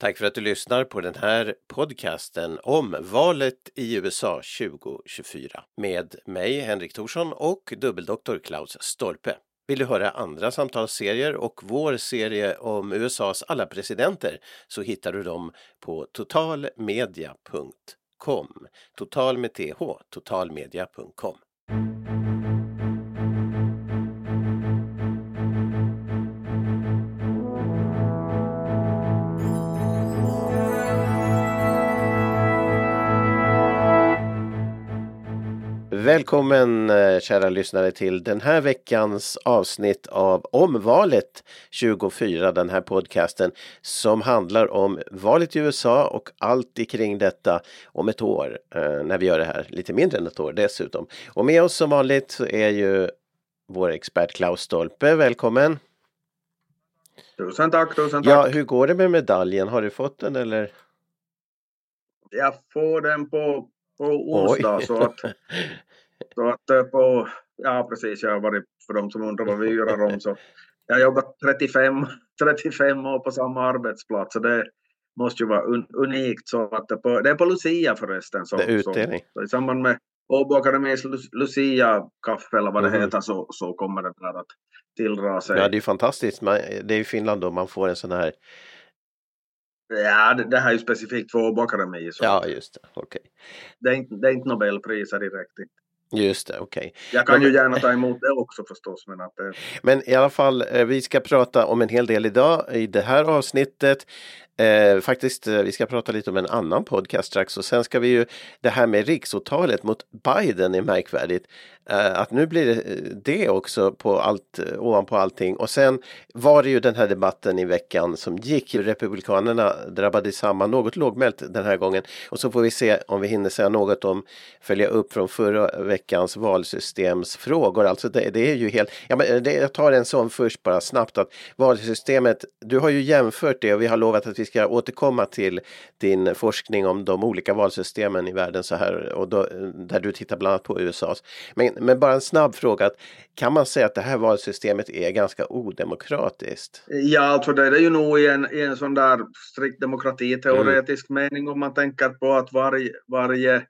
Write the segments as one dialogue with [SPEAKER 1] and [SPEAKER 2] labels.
[SPEAKER 1] Tack för att du lyssnar på den här podcasten om valet i USA 2024 med mig Henrik Thorsson och dubbeldoktor Klaus Stolpe. Vill du höra andra samtalsserier och vår serie om USAs alla presidenter så hittar du dem på totalmedia.com. Total med th, totalmedia.com. Välkommen eh, kära lyssnare till den här veckans avsnitt av Omvalet 24, den här podcasten som handlar om valet i USA och allt kring detta om ett år eh, när vi gör det här, lite mindre än ett år dessutom. Och med oss som vanligt så är ju vår expert Klaus Stolpe, välkommen!
[SPEAKER 2] Tusen tack, tusen tack!
[SPEAKER 1] Ja, hur går det med medaljen? Har du fått den eller?
[SPEAKER 2] Jag får den på på onsdag. Så att, så att eh, på, ja precis, jag har varit, för de som undrar vad vi gör om, så jag har jobbat 35, 35 år på samma arbetsplats. Så det måste ju vara un, unikt. Så att på, det är på Lucia förresten. Så,
[SPEAKER 1] det är utdelning.
[SPEAKER 2] Så, så I samband med Åbo Akademis Lucia-kaffe eller vad det mm. heter så, så kommer det där att tilldra sig.
[SPEAKER 1] Ja, det är fantastiskt. Man, det är i Finland då man får en sån här
[SPEAKER 2] Ja, det, det här är ju specifikt för Åbo Akademi.
[SPEAKER 1] Ja, just det. Okej. Okay.
[SPEAKER 2] Det, är inte, det är inte Nobelpriser direkt.
[SPEAKER 1] Just det, okej. Okay.
[SPEAKER 2] Jag kan men, ju gärna ta emot det också förstås. Men, att, eh.
[SPEAKER 1] men i alla fall, eh, vi ska prata om en hel del idag i det här avsnittet. Eh, faktiskt, eh, vi ska prata lite om en annan podcast strax och sen ska vi ju det här med riksåtalet mot Biden är märkvärdigt. Eh, att nu blir det eh, också på allt, ovanpå allting och sen var det ju den här debatten i veckan som gick. Republikanerna drabbade samman något lågmält den här gången och så får vi se om vi hinner säga något om följa upp från förra veckans valsystemsfrågor. Alltså det, det är ju helt, ja, men eh, det, jag tar en sån först bara snabbt att valsystemet, du har ju jämfört det och vi har lovat att vi ska återkomma till din forskning om de olika valsystemen i världen så här och då, eh, där du tittar bland annat på USAs. Men, men bara en snabb fråga, kan man säga att det här valsystemet är ganska odemokratiskt?
[SPEAKER 2] Ja, alltså det är ju nog i en, i en sån där strikt demokratiteoretisk mm. mening om man tänker på att varje, varje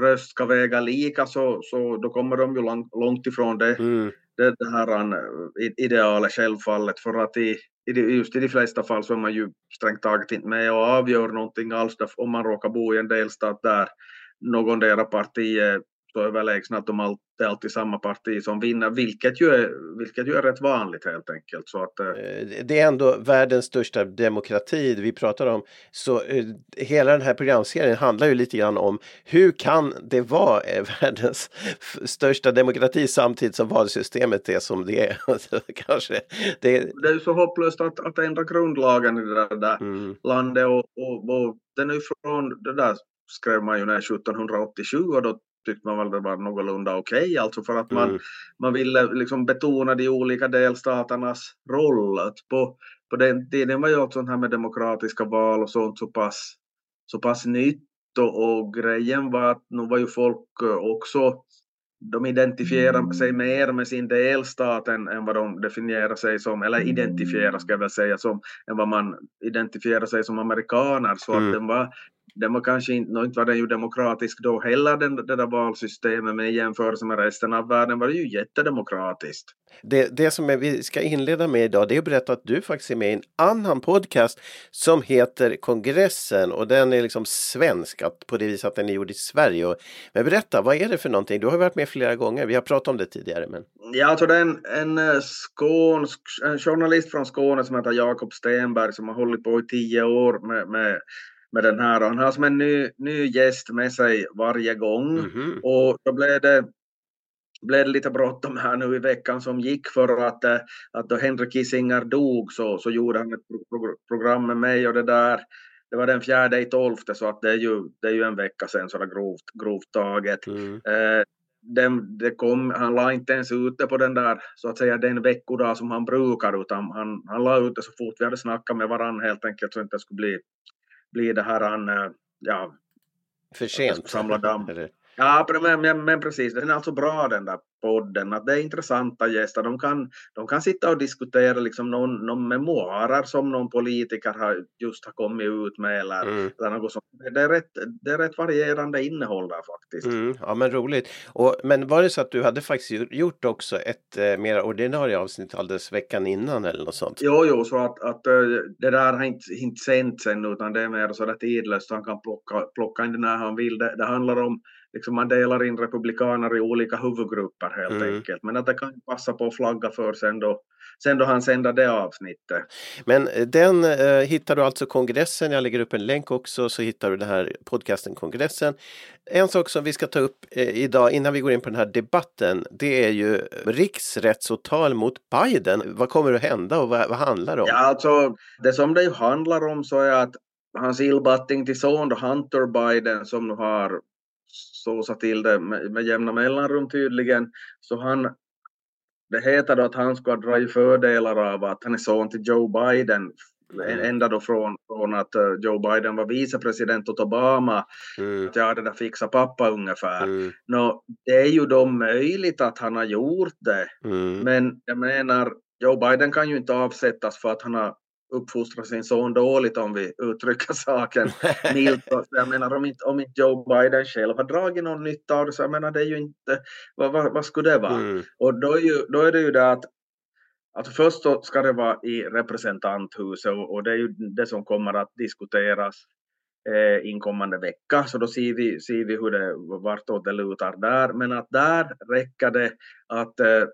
[SPEAKER 2] röst ska väga lika så, så då kommer de ju långt, långt ifrån det. Mm det, det här eh, idealet självfallet för att i, just i de flesta fall så är man ju strängt taget inte med och avgör någonting alls om man råkar bo i en delstat där någon dera parti är så överlägsna att de all, det är alltid samma parti som vinner, vilket ju är, vilket ju är rätt vanligt helt enkelt. Så att, eh,
[SPEAKER 1] eh, det är ändå världens största demokrati vi pratar om. Så eh, hela den här programserien handlar ju lite grann om hur kan det vara världens största demokrati samtidigt som valsystemet är som det är. Kanske.
[SPEAKER 2] Det, är... det är så hopplöst att, att ändra grundlagen i det där mm. landet och, och, och den är från det där skrev man ju när 1787 och då tyckte man väl det var någorlunda okej, okay, alltså för att man, mm. man ville liksom betona de olika delstaternas roll. Att på, på den tiden var ju också sånt här med demokratiska val och sånt så pass, så pass nytt och, och grejen var att nu var ju folk också de identifierar sig mer med sin delstat än, än vad de definierar sig som, eller identifierar ska jag väl säga, som, än vad man identifierar sig som amerikaner. Så mm. att den var den var kanske inte, inte var den ju demokratisk då heller, den, det där valsystemet, men i jämförelse med resten av världen var det ju jättedemokratiskt.
[SPEAKER 1] Det, det som vi ska inleda med idag, det är att berätta att du faktiskt är med i en annan podcast som heter Kongressen och den är liksom svensk på det viset att den är gjord i Sverige. Och, men berätta, vad är det för någonting? Du har varit med flera gånger, vi har pratat om det tidigare. Men...
[SPEAKER 2] Ja, alltså det är en, en eh, skånsk en journalist från Skåne som heter Jakob Stenberg som har hållit på i tio år med, med med den här. Och han har som en ny, ny gäst med sig varje gång. Mm -hmm. Och då blev det, blev det lite bråttom här nu i veckan som gick för att, eh, att då Henrik Kissinger dog så, så gjorde han ett pro program med mig och det där. Det var den fjärde i tolfte så att det är ju, det är ju en vecka sedan sådär grovt, grovt taget. Mm. Eh, den, det kom, han la inte ens ut det på den där, så att säga den veckodag som han brukar, utan han, han la ut det så fort vi hade snackat med varandra helt enkelt så att det inte skulle bli blir det här han, eh, ja,
[SPEAKER 1] för sent?
[SPEAKER 2] Samla damm. Ja, men, men, men precis, den är alltså bra den där podden, att det är intressanta gäster. De kan, de kan sitta och diskutera liksom någon, någon memoarer som någon politiker har, just har kommit ut med eller, mm. eller något sånt. Det är, rätt, det är rätt varierande innehåll där faktiskt.
[SPEAKER 1] Mm, ja men roligt. Och, men var det så att du hade faktiskt gjort också ett eh, mer ordinarie avsnitt alldeles veckan innan eller något sånt?
[SPEAKER 2] Jo, jo, så att, att eh, det där har inte, inte sänts ännu utan det är mer så där tidlöst. Han kan plocka, plocka in det när han vill. Det, det handlar om liksom man delar in republikaner i olika huvudgrupper helt mm. enkelt. Men att det kan passa på att flagga för sen då, sen då han sänder det avsnittet.
[SPEAKER 1] Men eh, den eh, hittar du alltså kongressen, jag lägger upp en länk också så hittar du den här podcasten kongressen. En sak som vi ska ta upp eh, idag innan vi går in på den här debatten det är ju riksrättsåtal mot Biden. Vad kommer att hända och vad, vad handlar det om?
[SPEAKER 2] Ja, alltså, det som det handlar om så är att hans illbatting till son Hunter Biden som nu har såsa till det med, med jämna mellanrum tydligen. Så han, det heter då att han ska dra i fördelar av att han är son till Joe Biden Mm. Ända då från, från att eh, Joe Biden var vicepresident åt Obama. Mm. Att ja, det där fixa pappa ungefär. Mm. Nå, det är ju då möjligt att han har gjort det. Mm. Men jag menar, Joe Biden kan ju inte avsättas för att han har uppfostra sin son dåligt om vi uttrycker saken milt. Jag menar om inte, om inte Joe Biden själv har dragit någon nytta av det så jag menar det är ju inte, vad, vad, vad skulle det vara? Mm. Och då är, ju, då är det ju det att Alltså först så ska det vara i representanthuset och, och det är ju det som kommer att diskuteras eh, inkommande vecka, så då ser vi, ser vi hur det, vartåt det lutar där. Men att där räcker det att, eh,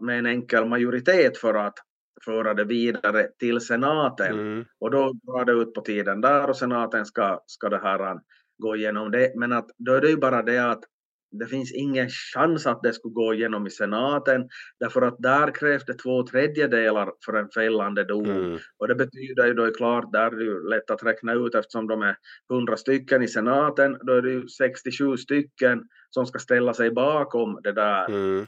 [SPEAKER 2] med en enkel majoritet för att föra det vidare till senaten. Mm. Och då drar det ut på tiden där och senaten ska, ska det här gå igenom det. Men att, då är det ju bara det att det finns ingen chans att det skulle gå igenom i senaten därför att där krävs det två tredjedelar för en fällande dom. Mm. Och det betyder ju då är klart, där är det ju lätt att räkna ut eftersom de är 100 stycken i senaten, då är det ju 67 stycken som ska ställa sig bakom det där. Mm.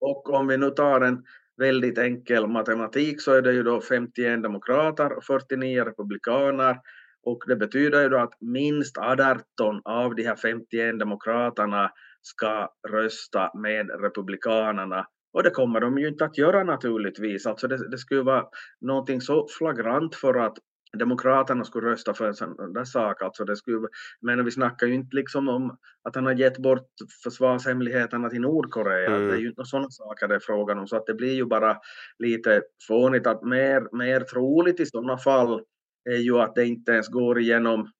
[SPEAKER 2] Och om vi nu tar en väldigt enkel matematik så är det ju då 51 demokrater och 49 republikaner och det betyder ju då att minst 18 av de här 51 demokraterna ska rösta med republikanerna och det kommer de ju inte att göra naturligtvis. Alltså det, det skulle vara någonting så flagrant för att Demokraterna skulle rösta för en sån där sak. Alltså det skulle, men vi snackar ju inte liksom om att han har gett bort försvarshemligheterna till Nordkorea. Mm. Det är ju inte sådana saker det är frågan om. Så att det blir ju bara lite fånigt att mer, mer troligt i sådana fall är ju att det inte ens går igenom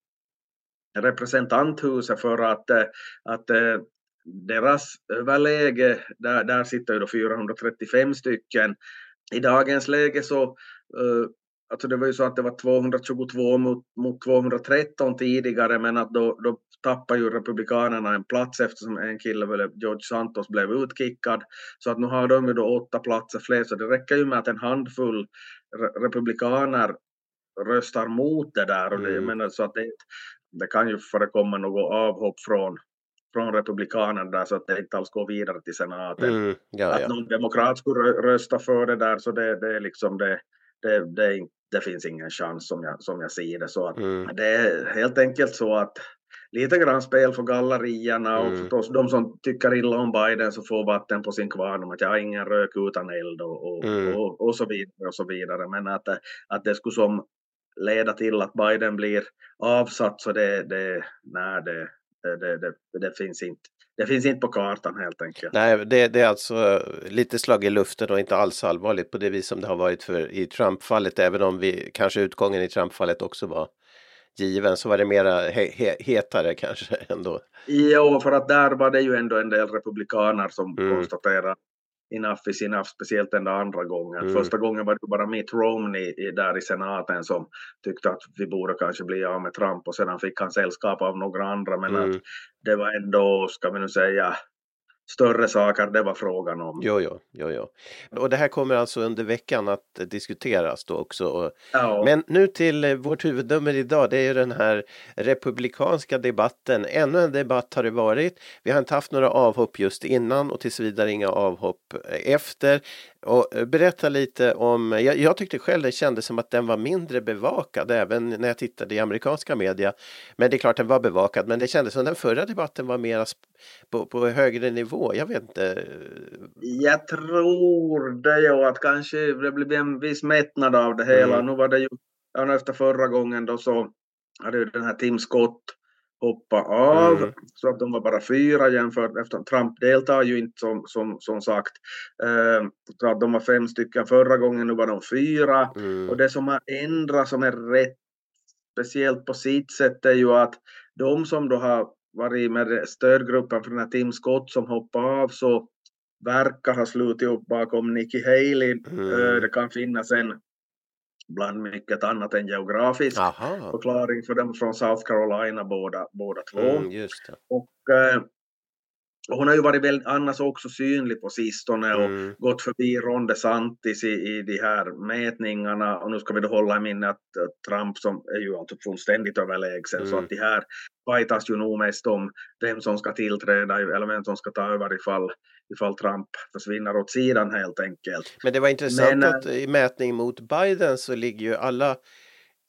[SPEAKER 2] representanthuset för att, eh, att eh, deras överläge, där, där sitter ju då 435 stycken. I dagens läge så uh, alltså det var ju så att det var 222 mot, mot 213 tidigare men att då, då tappade ju republikanerna en plats eftersom en kille, George Santos, blev utkickad. Så att nu har de ju då åtta platser fler så det räcker ju med att en handfull republikaner röstar mot det där och det, mm. menar, så att det, det kan ju förekomma något avhopp från från republikanerna där så att det inte alls går vidare till senaten. Mm, ja, att ja. någon demokrat skulle rösta för det där så det, det är liksom det, det, det, det finns ingen chans som jag, som jag ser det. Så att mm. Det är helt enkelt så att lite grann spel för gallerierna och mm. förstås de som tycker illa om Biden så får vatten på sin kvarn om att jag har ingen rök utan eld och, och, mm. och, och, så vidare och så vidare. Men att, att det skulle som leda till att Biden blir avsatt så det, det, nej, det, det, det, det, finns inte. Det finns inte på kartan helt enkelt.
[SPEAKER 1] Nej, det, det är alltså lite slag i luften och inte alls allvarligt på det vis som det har varit för i Trump-fallet. Även om vi kanske utgången i Trump-fallet också var given så var det mera he, he, hetare kanske ändå.
[SPEAKER 2] Jo, för att där var det ju ändå en del republikaner som mm. konstaterade enough is enough, speciellt den där andra gången. Mm. Första gången var det bara Mitt Romney där i senaten som tyckte att vi borde kanske bli av med Trump och sedan fick han sällskap av några andra men mm. att det var ändå, ska vi nu säga, större saker det var frågan om.
[SPEAKER 1] Jo, jo, jo, jo. Och det här kommer alltså under veckan att diskuteras då också. Ja. Men nu till eh, vårt huvudnummer idag. Det är ju den här republikanska debatten. Ännu en debatt har det varit. Vi har inte haft några avhopp just innan och tills vidare inga avhopp efter. Och eh, berätta lite om, jag, jag, tyckte själv det kändes som att den var mindre bevakad även när jag tittade i amerikanska media. Men det är klart den var bevakad, men det kändes som den förra debatten var mer på, på högre nivå. Jag vet inte.
[SPEAKER 2] Jag tror det ju att kanske det blev en viss mättnad av det hela. Mm. Nu var det ju, efter förra gången då så hade ju den här Tim Scott hoppa av mm. så att de var bara fyra jämfört efter Trump deltar ju inte som, som, som sagt. Eh, så att de var fem stycken förra gången, nu var de fyra. Mm. Och det som har ändrats som är rätt speciellt på sitt sätt är ju att de som då har varit med stödgruppen för den här Tim Scott som hoppade av så verkar ha slutit upp bakom Nikki Haley. Mm. Eh, det kan finnas en bland mycket annat än geografisk Aha. förklaring för dem från South Carolina båda, båda två.
[SPEAKER 1] Mm,
[SPEAKER 2] och, eh, hon har ju varit väldigt, annars också synlig på sistone och mm. gått förbi Ron DeSantis i, i de här mätningarna och nu ska vi då hålla i minnet att, Trump som är ju alltså fullständigt överlägsen mm. så att de här fightas ju nog mest om vem som ska tillträda eller vem som ska ta över ifall, ifall Trump försvinner åt sidan helt enkelt.
[SPEAKER 1] Men det var intressant Men, att i mätning mot Biden så ligger ju alla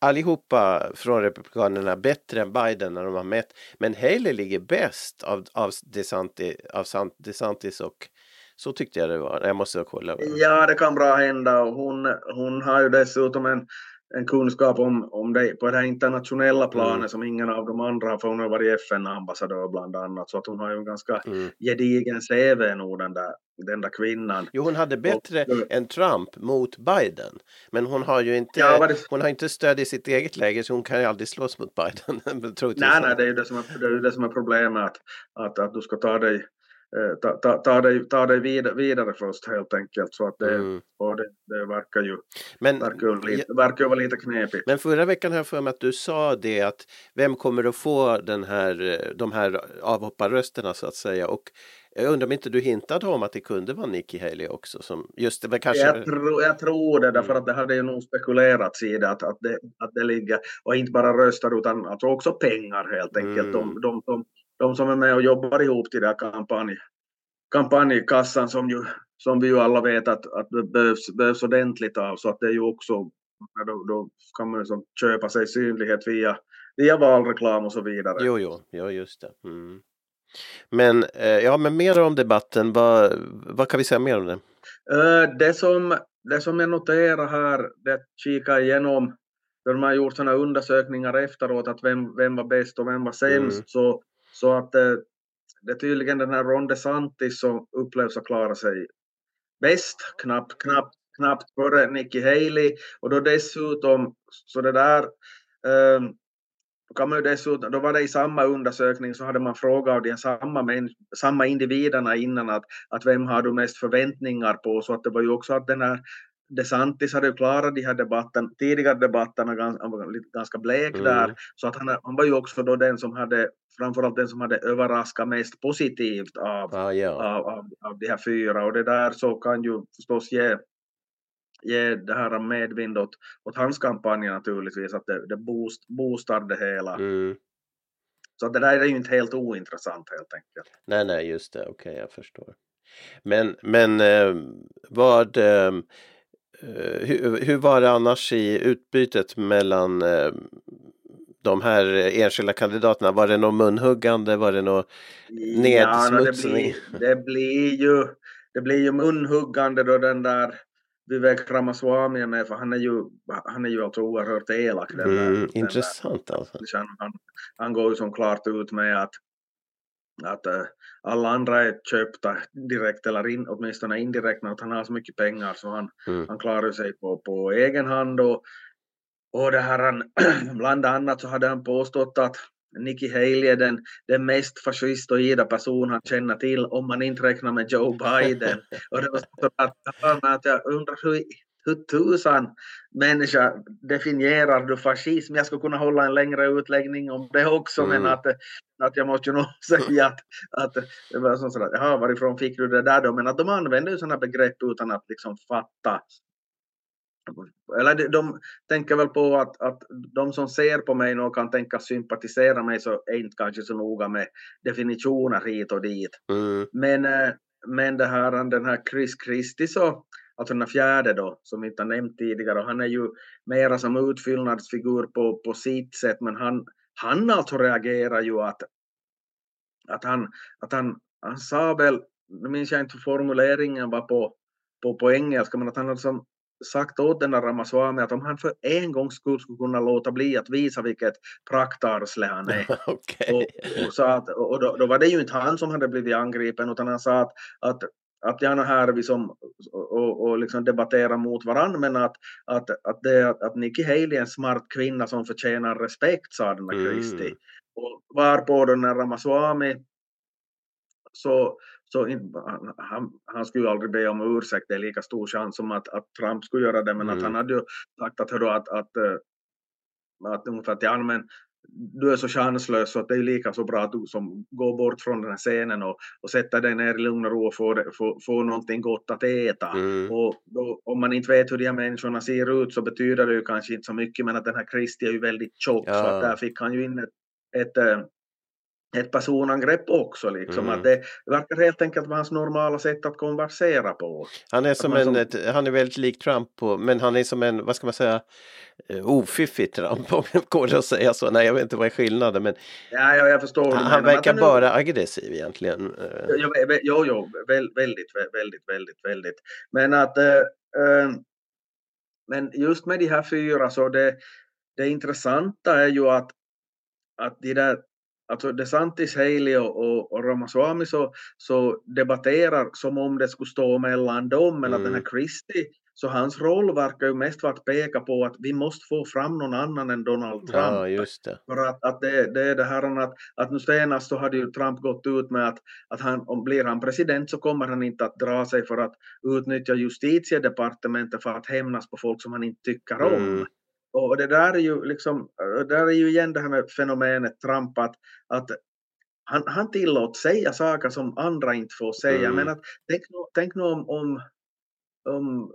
[SPEAKER 1] allihopa från Republikanerna bättre än Biden när de har mätt. Men Haley ligger bäst av, av, DeSantis, av DeSantis och så tyckte jag det var. Jag måste kolla.
[SPEAKER 2] Ja, det kan bra hända. Och hon, hon har ju dessutom en en kunskap om, om det på det här internationella planet mm. som ingen av de andra har, för hon har varit FN-ambassadör bland annat, så att hon har ju en ganska mm. gedigen CV nog den där, den där kvinnan.
[SPEAKER 1] Jo, hon hade bättre och, än Trump mot Biden, men hon har ju inte, ja, det... hon har inte stöd i sitt eget läge, så hon kan ju aldrig slåss mot Biden.
[SPEAKER 2] nej, nej, det är ju det som är, det, är det som är problemet, att, att, att du ska ta dig Eh, ta, ta, ta, dig, ta dig vidare, vidare först helt enkelt. Så att det, mm. det, det verkar ju men, verkar, lite, verkar vara lite knepigt.
[SPEAKER 1] Men förra veckan har jag för mig att du sa det att vem kommer att få den här, de här avhopparrösterna så att säga. Och jag undrar om inte du hintade om att det kunde vara Nikki Haley också? Som just det, kanske...
[SPEAKER 2] jag, tro, jag tror det, därför mm. att det hade ju nog spekulerats i det att, att, det, att det ligger, och inte bara röster utan alltså också pengar helt enkelt. Mm. De, de, de, de som är med och jobbar ihop till den här kampanj, kampanjkassan som, ju, som vi ju alla vet att, att det behövs, behövs ordentligt av så att det är ju också då, då kan man liksom köpa sig synlighet via, via valreklam och så vidare.
[SPEAKER 1] Jo, jo, ja just det. Mm. Men eh, ja, men mer om debatten. Vad, vad kan vi säga mer om det?
[SPEAKER 2] Uh, det, som, det som jag noterar här, det kikar igenom, när man har gjort sådana undersökningar efteråt, att vem, vem var bäst och vem var sämst, mm. så så att eh, det är tydligen den här Ron DeSantis som upplevs att klara sig bäst, knappt, knappt, knappt före Nikki Haley. Och då dessutom, så det där eh, kan man ju dessutom, då var det i samma undersökning så hade man frågat av de samma, men, samma individerna innan att, att vem har du mest förväntningar på så att det var ju också att den här DeSantis hade ju klarat de här debatten, tidigare debatterna ganska, ganska blek mm. där, så att han, han var ju också då den som hade, framförallt den som hade överraskat mest positivt av,
[SPEAKER 1] ah, ja.
[SPEAKER 2] av, av, av de här fyra och det där så kan ju förstås ge ge det här medvind åt, åt hans kampanj naturligtvis, att det, det boost, boostar det hela.
[SPEAKER 1] Mm.
[SPEAKER 2] Så det där är ju inte helt ointressant helt enkelt.
[SPEAKER 1] Nej, nej, just det, okej, okay, jag förstår. Men, men eh, vad, Eh, hur, hur, var det annars i utbytet mellan eh, de här enskilda kandidaterna? Var det något munhuggande? Var det något nedsmutsning?
[SPEAKER 2] Ja, det, blir, det, blir ju, det blir ju munhuggande då den där Vivek Ramaswamy är med för han är ju, han är ju alltså oerhört elak. Den
[SPEAKER 1] mm, där, intressant den där. alltså.
[SPEAKER 2] Han, han går ju som klart ut med att att äh, alla andra är köpta direkt eller in, åtminstone indirekt när han har så mycket pengar så han, mm. han klarar sig på, på egen hand och, och det här han, bland annat så hade han påstått att Nikki Haley är den, den mest fascistoida person han känner till om man inte räknar med Joe Biden. och det var så att, att jag undrar hur, hur tusan människa definierar du fascism? Jag skulle kunna hålla en längre utläggning om det också, mm. men att, att jag måste ju nog säga att, att det var sådär, jaha, varifrån fick du det där då? Men att de använder ju sådana begrepp utan att liksom fatta eller de, de tänker väl på att, att de som ser på mig och kan tänka sympatisera mig så är inte kanske så noga med definitioner hit och dit.
[SPEAKER 1] Mm.
[SPEAKER 2] Men, eh, men det här, den här Chris Christie så alltså den fjärde då, som vi inte har nämnt tidigare, och han är ju mera som utfyllnadsfigur på, på sitt sätt, men han, han alltså reagerar ju att, att han, att han, han sa väl, nu minns jag inte formuleringen var på, på, på engelska, men att han hade som sagt åt den där Ramaswamy att om han för en gångs skull skulle kunna låta bli att visa vilket praktarsle han är.
[SPEAKER 1] okay.
[SPEAKER 2] och, och, så att, och då, då, var det ju inte han som hade blivit angripen utan han sa att, att att gärna här vi som, och, och liksom debattera mot varandra men att, att, att, det, att Nikki Haley är en smart kvinna som förtjänar respekt sa den där Christie. Mm. Och varpå den där Ramaswamy så, så han, han skulle ju aldrig be om ursäkt, det är lika stor chans som att, att Trump skulle göra det, men mm. att han hade ju sagt att, hörru, att, att, eh, att ungefär att ja, men du är så chanslös så att det är lika så bra att du som går bort från den här scenen och, och sätter dig ner i lugn och ro och får, får, får någonting gott att äta. Mm. Och då, om man inte vet hur de här människorna ser ut så betyder det ju kanske inte så mycket men att den här Kristi är ju väldigt tjock ja. så att där fick han ju in ett, ett eh, ett personangrepp också. Liksom. Mm. Att det verkar helt enkelt vara hans normala sätt att konversera på.
[SPEAKER 1] Han är, som en, som... Ett, han är väldigt lik Trump, på, men han är som en, vad ska man säga, eh, ofiffig Trump om det går att säga så. Nej, jag vet inte vad är skillnaden. Men
[SPEAKER 2] ja, ja, jag förstår.
[SPEAKER 1] Han, han verkar nu... bara aggressiv egentligen.
[SPEAKER 2] Jo, jo, jo väldigt, väldigt, väldigt, väldigt. Men att äh, men just med de här fyra så det, det intressanta är ju att, att de där alltså DeSantis, Haley och, och, och Ramaswamy så, så debatterar som om det skulle stå mellan dem, men mm. att den här mm. Christie, så hans roll verkar ju mest vara att peka på att vi måste få fram någon annan än Donald Trump.
[SPEAKER 1] Ja.
[SPEAKER 2] För att, att det, det är det här att, att nu senast så hade ju Trump gått ut med att, att han, om blir han president så kommer han inte att dra sig för att utnyttja justitiedepartementet för att hämnas på folk som han inte tycker om. Mm. Och det där är ju liksom, där är ju igen det här med fenomenet Trump att, att han, han tillåts säga saker som andra inte får säga. Mm. Men att, tänk, tänk nu om, om, om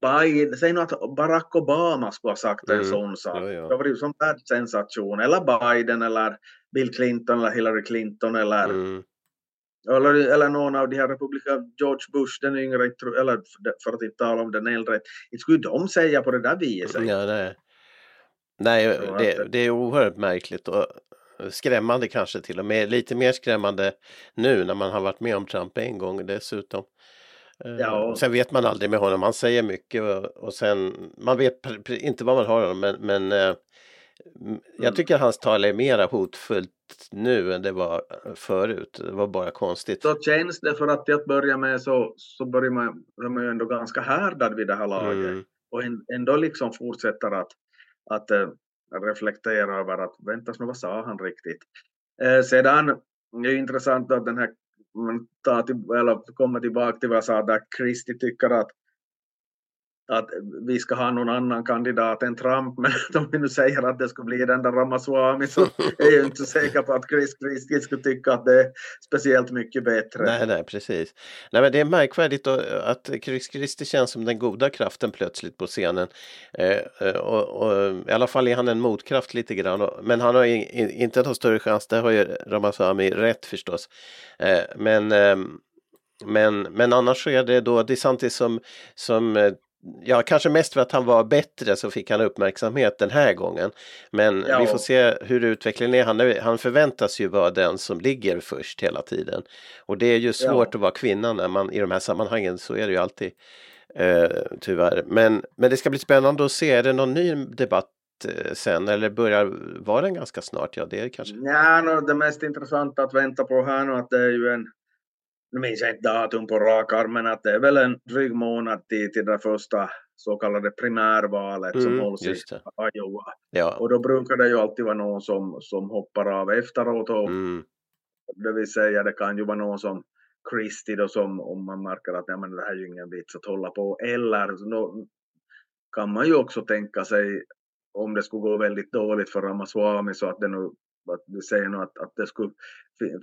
[SPEAKER 2] Biden, säg nu att Barack Obama skulle ha sagt mm. en sån sak. Ja, ja. Det var ju som världssensation. Eller Biden eller Bill Clinton eller Hillary Clinton eller mm. Eller, eller någon av de här republikanerna, George Bush den yngre, eller för att inte tala om den äldre, inte skulle de säga på det där viset.
[SPEAKER 1] Ja, nej, nej det, det är oerhört märkligt och skrämmande kanske till och med. Lite mer skrämmande nu när man har varit med om Trump en gång dessutom. Eh, ja. Sen vet man aldrig med honom, han säger mycket och, och sen man vet inte vad man har honom men, men eh, jag mm. tycker hans tal är mera hotfullt nu än det var förut. Det var bara konstigt.
[SPEAKER 2] Så känns det för att till att börja med så, så börjar man, är man ju ändå ganska härdad vid det här laget. Mm. Och ändå liksom fortsätter att, att äh, reflektera över att vänta nu vad sa han riktigt. Äh, sedan är det intressant att den här man tar till, eller kommer tillbaka till vad jag sa där Kristi tycker att att vi ska ha någon annan kandidat än Trump, men om vi nu säger att det skulle bli den där Ramaswamy så är jag inte så säker på att Chris Christie skulle tycka att det är speciellt mycket bättre.
[SPEAKER 1] Nej, nej, precis. Nej, men det är märkvärdigt att Chris Christie känns som den goda kraften plötsligt på scenen. Eh, eh, och, och, I alla fall är han en motkraft lite grann, men han har inte någon större chans, det har ju Ramaswamy rätt förstås. Eh, men eh, men, men annars så är det då DeSantis som, som eh, Ja, kanske mest för att han var bättre så fick han uppmärksamhet den här gången. Men ja. vi får se hur utvecklingen är. Han, han förväntas ju vara den som ligger först hela tiden. Och det är ju svårt ja. att vara kvinna när man i de här sammanhangen, så är det ju alltid. Eh, tyvärr. Men, men det ska bli spännande att se, är det någon ny debatt eh, sen eller börjar vara den ganska snart? Ja, det är kanske.
[SPEAKER 2] Ja, no, det mest intressanta att vänta på här nu att det är ju en nu minns jag inte datum på rak arm, men att det är väl en dryg månad till, till det första så kallade primärvalet mm, som hålls i Iowa. Ja. Och då brukar det ju alltid vara någon som, som hoppar av efteråt. Och, mm. Det vill säga det kan ju vara någon som Christie då som om man märker att ja, men det här är ju ingen vits att hålla på. Eller då kan man ju också tänka sig om det skulle gå väldigt dåligt för Ramaswamy så att det nu att du säger nu att, att det skulle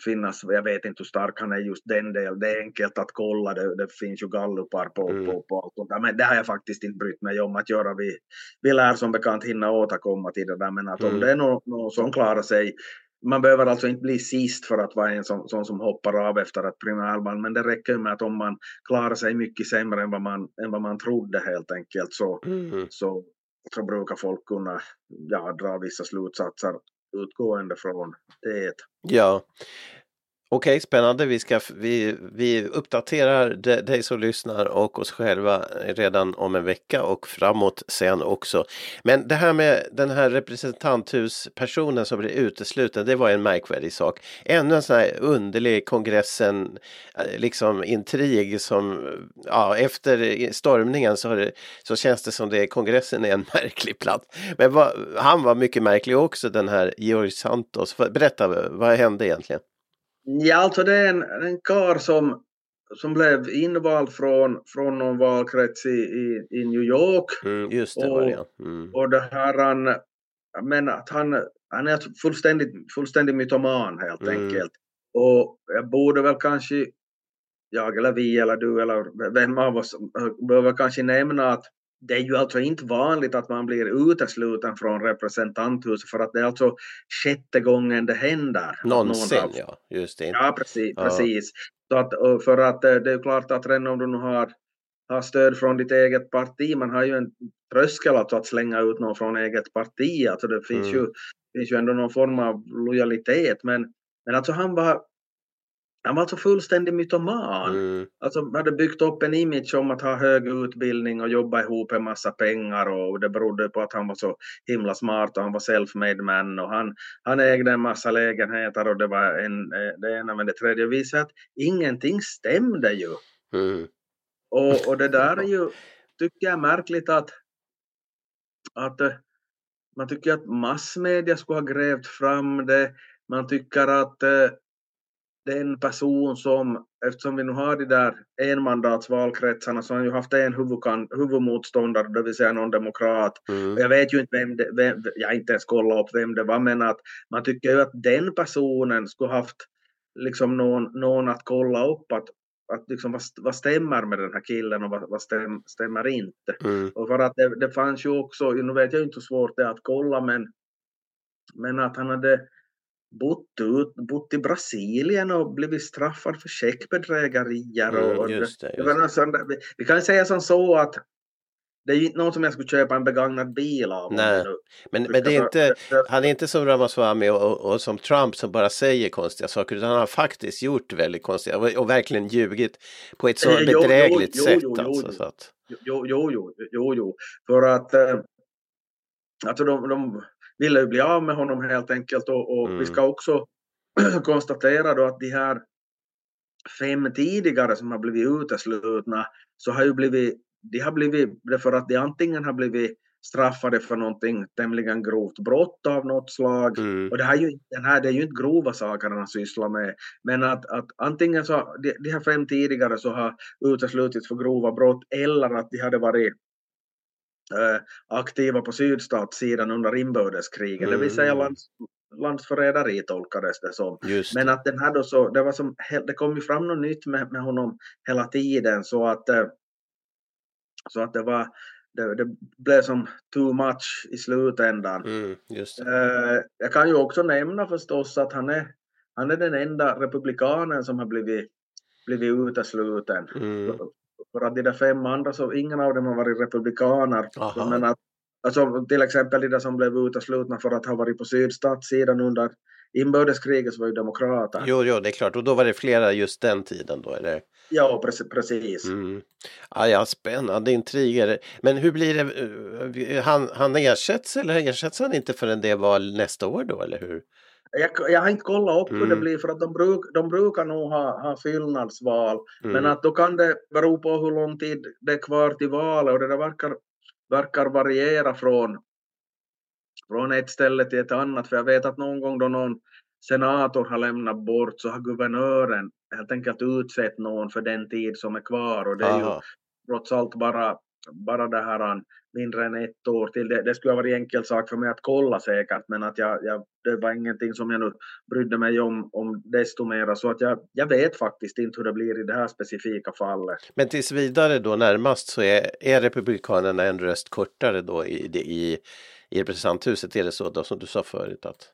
[SPEAKER 2] finnas, jag vet inte hur stark han är just den delen, det är enkelt att kolla, det, det finns ju gallupar på, mm. på, på allt sånt där, men det har jag faktiskt inte brytt mig om att göra. Vi, vi lär som bekant hinna återkomma till det där, men att mm. om det är någon, någon som klarar sig man behöver alltså inte bli sist för att vara en sån, sån som hoppar av efter ett primärval, men det räcker med att om man klarar sig mycket sämre än vad man, än vad man trodde helt enkelt så, mm. så, så brukar folk kunna ja, dra vissa slutsatser utgående från det.
[SPEAKER 1] Ja, Okej, okay, spännande. Vi, ska, vi, vi uppdaterar dig som lyssnar och oss själva redan om en vecka och framåt sen också. Men det här med den här representanthuspersonen som blir utesluten, det var en märkvärdig sak. Ännu en sån här underlig kongressen, eh, liksom intrig som, ja, efter stormningen så, det, så känns det som det kongressen är en märklig plats. Men vad, han var mycket märklig också, den här Georg Santos. Berätta, vad hände egentligen?
[SPEAKER 2] Ja, alltså det är en, en kar som, som blev invald från, från någon valkrets i, i, i New York.
[SPEAKER 1] Mm, just det, och, var det. Mm.
[SPEAKER 2] och det här han, men att han, han är fullständigt, fullständigt mytoman helt mm. enkelt. Och jag borde väl kanske, jag eller vi eller du eller vem av oss, behöver kanske nämna att det är ju alltså inte vanligt att man blir utesluten från representanthuset för att det är alltså sjätte gången det händer.
[SPEAKER 1] Någonsin, av, ja. Just det.
[SPEAKER 2] Ja, precis. Ja. precis. Så att, för att eh, det är klart att redan om du nu har, har stöd från ditt eget parti, man har ju en tröskel alltså att slänga ut någon från eget parti, alltså det finns, mm. ju, finns ju ändå någon form av lojalitet, men, men alltså han var han var alltså fullständig mytoman. Mm. Alltså hade byggt upp en image om att ha hög utbildning och jobba ihop en massa pengar och det berodde på att han var så himla smart och han var self-made man och han, han ägde en massa lägenheter och det var en, eh, det ena med det tredje. Och visade att ingenting stämde ju. Mm. Och, och det där är ju, tycker jag är märkligt att, att eh, man tycker att massmedia skulle ha grävt fram det. Man tycker att eh, den person som, eftersom vi nu har de där enmandatsvalkretsarna, så har han ju haft en huvudkan, huvudmotståndare, det vill säga någon demokrat. Mm. Jag vet ju inte vem, det, vem jag har inte ens kollat upp vem det var, men att man tycker ju att den personen skulle haft liksom någon, någon att kolla upp att, att liksom, vad, vad stämmer med den här killen och vad, vad stäm, stämmer inte. Mm. Och för att det, det fanns ju också, nu vet jag inte hur svårt det är att kolla, men, men att han hade bott, ut, bott i Brasilien och blivit straffad för checkbedrägerier. Mm, och, just det, just det. vi, kan säga som så att det är ju inte någon som jag skulle köpa en begagnad bil av.
[SPEAKER 1] Nej, men, men det är inte, han är inte som Ramaswamy och, och, och, som Trump som bara säger konstiga saker utan han har faktiskt gjort väldigt konstiga och, och verkligen ljugit på ett så bedrägligt jo, jo, sätt. Jo, jo, alltså, så att...
[SPEAKER 2] jo, jo, jo, jo, jo, för att äh, alltså de, de ville ju bli av med honom helt enkelt och, och mm. vi ska också konstatera då att de här fem tidigare som har blivit uteslutna så har ju blivit, de har blivit för att de antingen har blivit straffade för någonting tämligen grovt brott av något slag. Mm. Och det, här är ju, den här, det är ju inte grova saker han sysslar med. Men att, att antingen så, de, de här fem tidigare så har uteslutits för grova brott eller att de hade varit aktiva på sydstatssidan under inbördeskriget, mm. det vill säga mm. lands, landsförräderi tolkades det som. Just. Men att den här då så, det var som, det kom ju fram något nytt med, med honom hela tiden så att, eh, så att det var det, det blev som too much i slutändan. Mm, eh, jag kan ju också nämna förstås att han är, han är den enda republikanen som har blivit, blivit utesluten. Mm. För att de där fem andra, så ingen av dem har varit republikaner. Men att, alltså, till exempel de där som blev uteslutna för att ha varit på sydstatssidan under inbördeskriget så var ju demokrater.
[SPEAKER 1] Jo, jo, det är klart. Och då var det flera just den tiden då, eller?
[SPEAKER 2] Ja, precis.
[SPEAKER 1] Mm. Ah, ja, spännande intriger. Men hur blir det? Han, han ersätts eller ersätts han inte förrän det val nästa år då, eller hur?
[SPEAKER 2] Jag, jag har inte kollat upp mm. hur det mm. blir för att de, bruk, de brukar nog ha, ha fyllnadsval. Mm. Men att då kan det bero på hur lång tid det är kvar till valet och det där verkar, verkar variera från, från ett ställe till ett annat. För jag vet att någon gång då någon senator har lämnat bort så har guvernören helt enkelt utsett någon för den tid som är kvar och det är Aha. ju trots allt bara, bara det här mindre än ett år till. Det, det skulle ha varit enkel sak för mig att kolla säkert, men att jag, jag, det var ingenting som jag nu brydde mig om, om desto mera. Så att jag, jag vet faktiskt inte hur det blir i det här specifika fallet.
[SPEAKER 1] Men tills vidare då närmast så är, är Republikanerna en röst kortare då i, i, i representanthuset, är det så då som du sa förut? Att...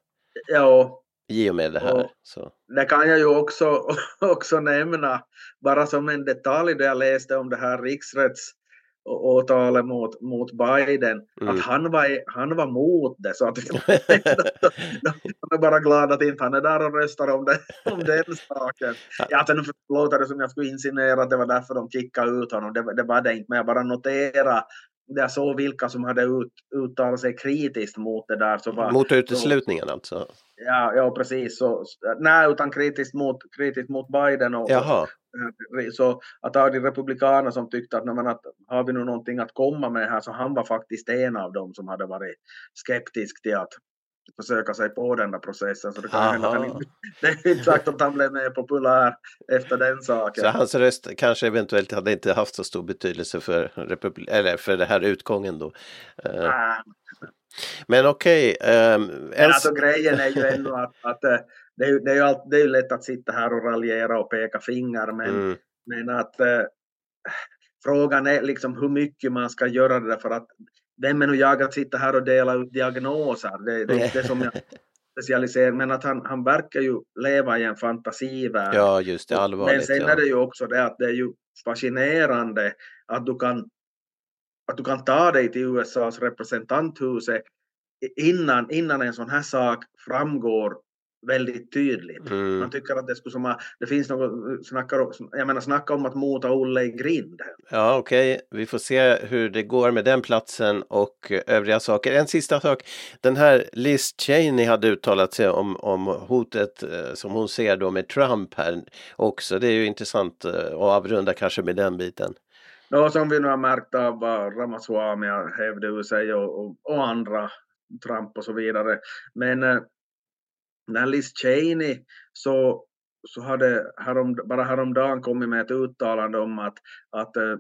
[SPEAKER 2] Ja,
[SPEAKER 1] I och med det här. Så.
[SPEAKER 2] Det kan jag ju också, också nämna, bara som en detalj då jag läste om det här riksrätts åtalet mot, mot Biden, mm. att han var, han var mot det. Så att jag är bara glad att inte han är där och röstar om, det, om den saken. Ja, nu låter det som jag skulle insinuera att det var därför de kickade ut honom. Det, det var det inte, men jag bara noterade jag såg vilka som hade ut, uttalat sig kritiskt mot det där. Så var,
[SPEAKER 1] mot uteslutningen så, alltså?
[SPEAKER 2] Ja, ja precis. Så, nej, utan kritiskt mot, kritiskt mot Biden. Och,
[SPEAKER 1] Jaha.
[SPEAKER 2] Så att av de republikaner som tyckte att, men, att har vi nu någonting att komma med här så han var faktiskt en av dem som hade varit skeptisk till att försöka sig på den där processen. Så det, kan hända, det är inte sagt att han blev mer populär efter den saken.
[SPEAKER 1] Så hans röst kanske eventuellt hade inte haft så stor betydelse för, republi- eller för det här utgången då?
[SPEAKER 2] Äh.
[SPEAKER 1] Men okej. Okay, um,
[SPEAKER 2] ehm, Men alltså grejen är ju ändå att, att eh, det, är, det, är ju allt, det är ju lätt att sitta här och raljera och peka finger men, mm. men att äh, frågan är liksom hur mycket man ska göra det för att vem är nu jag att sitta här och dela ut diagnoser? Det, det är inte det som jag specialiserar men att han, han verkar ju leva i en fantasivärld.
[SPEAKER 1] Ja, just det, allvarligt.
[SPEAKER 2] Men sen
[SPEAKER 1] ja.
[SPEAKER 2] är det ju också det att det är ju fascinerande att du kan, att du kan ta dig till USAs representanthus innan, innan en sån här sak framgår väldigt tydligt. Mm. Man tycker att det skulle som det finns något, snackar, jag menar snacka om att mota Olle i grind.
[SPEAKER 1] Ja okej, okay. vi får se hur det går med den platsen och övriga saker. En sista sak, den här Liz Cheney hade uttalat sig om, om hotet eh, som hon ser då med Trump här också. Det är ju intressant eh, att avrunda kanske med den biten.
[SPEAKER 2] Ja, som vi nu har märkt av vad Ramaswamy hävde sig och, och, och andra Trump och så vidare. Men eh, när Liz Cheney så, så hade härom, bara häromdagen kommit med ett uttalande om att, att eh,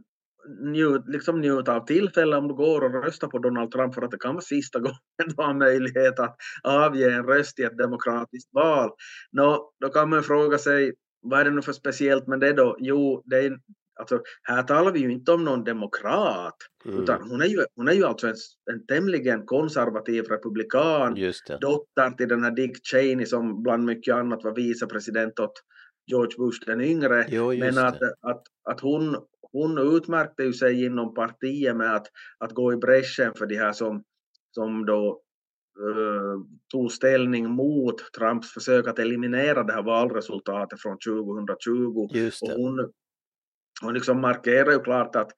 [SPEAKER 2] njut, liksom njuta av tillfället om du går och röstar på Donald Trump för att det kan vara sista gången du har möjlighet att avge en röst i ett demokratiskt val. Nå, då kan man fråga sig vad är det nu för speciellt med det då? Jo, det är, Alltså, här talar vi ju inte om någon demokrat, mm. utan hon är ju, hon är ju alltså en, en tämligen konservativ republikan, dotter till den här Dick Cheney som bland mycket annat var vicepresident åt George Bush den yngre.
[SPEAKER 1] Jo,
[SPEAKER 2] Men att, att, att hon, hon utmärkte ju sig inom partiet med att, att gå i bräschen för de här som, som då uh, tog ställning mot Trumps försök att eliminera det här valresultatet från 2020.
[SPEAKER 1] Just det.
[SPEAKER 2] Och hon, hon liksom markerar ju klart att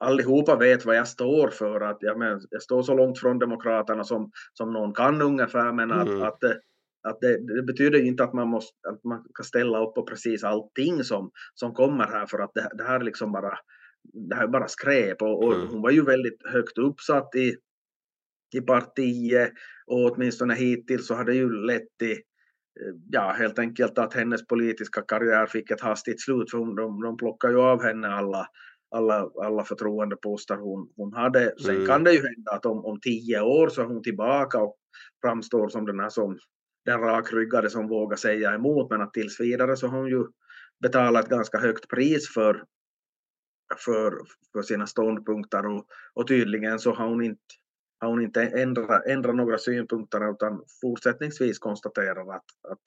[SPEAKER 2] allihopa vet vad jag står för. Att jag, men, jag står så långt från Demokraterna som, som någon kan ungefär, men att, mm. att, att det, det, betyder ju inte att man, måste, att man kan ställa upp på precis allting som, som kommer här, för att det, det här är liksom bara, det här är bara skräp. Och, och mm. hon var ju väldigt högt uppsatt i, i partiet och åtminstone hittills så har det ju lett till ja, helt enkelt att hennes politiska karriär fick ett hastigt slut för hon, de, de plockade ju av henne alla, alla, alla förtroendeposter hon, hon hade. Sen mm. kan det ju hända att om, om tio år så är hon tillbaka och framstår som den här som den rakryggade som vågar säga emot men att tills vidare så har hon ju betalat ganska högt pris för, för, för sina ståndpunkter och, och tydligen så har hon inte hon inte ändrat, ändrat några synpunkter utan fortsättningsvis konstaterar att, att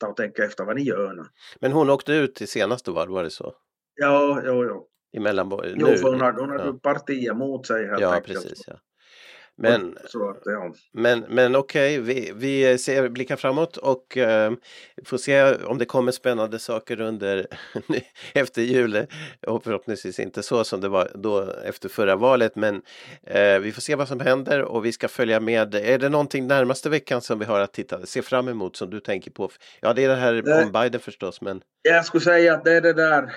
[SPEAKER 2] ta och tänka efter vad ni gör nu.
[SPEAKER 1] Men hon åkte ut i senaste val, var det så?
[SPEAKER 2] Ja, jo, jo.
[SPEAKER 1] I mellanborg?
[SPEAKER 2] Jo, för hon hade, hon hade ja. partiet mot sig helt
[SPEAKER 1] ja,
[SPEAKER 2] enkelt.
[SPEAKER 1] Precis, ja. Men,
[SPEAKER 2] ja.
[SPEAKER 1] men, men okej, okay, vi, vi ser, blickar framåt och eh, får se om det kommer spännande saker under efter jul. Och förhoppningsvis inte så som det var då efter förra valet. Men eh, vi får se vad som händer och vi ska följa med. Är det någonting närmaste veckan som vi har att titta, se fram emot som du tänker på? Ja, det är det här om Biden förstås, men.
[SPEAKER 2] Jag skulle säga att det är det där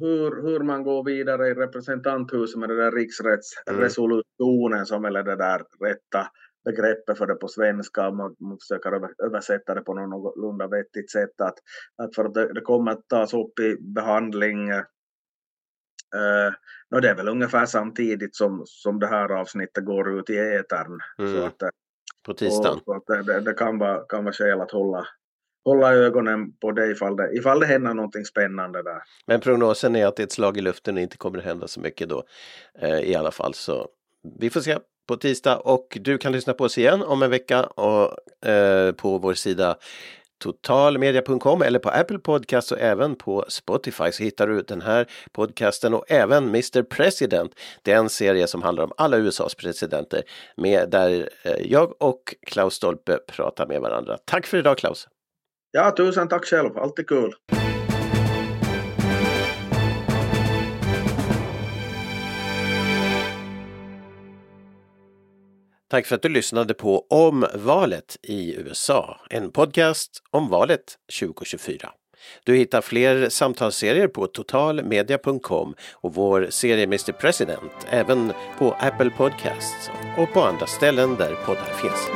[SPEAKER 2] hur, hur man går vidare i representanthuset med den där riksrättsresolutionen mm. som är det där rätta begreppet för det på svenska, man, man försöker översätta det på någorlunda vettigt sätt, att, att för att det, det kommer att tas upp i behandling Uh, no, det är väl ungefär samtidigt som, som det här avsnittet går ut i etern.
[SPEAKER 1] Mm. Så att, på tisdagen.
[SPEAKER 2] Och, så att det, det, det, kan, vara, kan vara skäl att hålla, hålla ögonen på det ifall, det ifall det händer någonting spännande där.
[SPEAKER 1] Men prognosen är att det är ett slag i luften och inte kommer att hända så mycket då eh, i alla fall. Så vi får se på tisdag och du kan lyssna på oss igen om en vecka och, eh, på vår sida totalmedia.com eller på Apple Podcast och även på Spotify så hittar du den här podcasten och även Mr President. Det är en serie som handlar om alla USAs presidenter med där eh, jag och Klaus Stolpe pratar med varandra. Tack för idag Klaus!
[SPEAKER 2] Ja, tusen tack själv, alltid kul!
[SPEAKER 1] Tack för att du lyssnade på Om valet i USA, en podcast om valet 2024. Du hittar fler samtalsserier på totalmedia.com och vår serie Mr President även på Apple Podcasts och på andra ställen där poddar finns.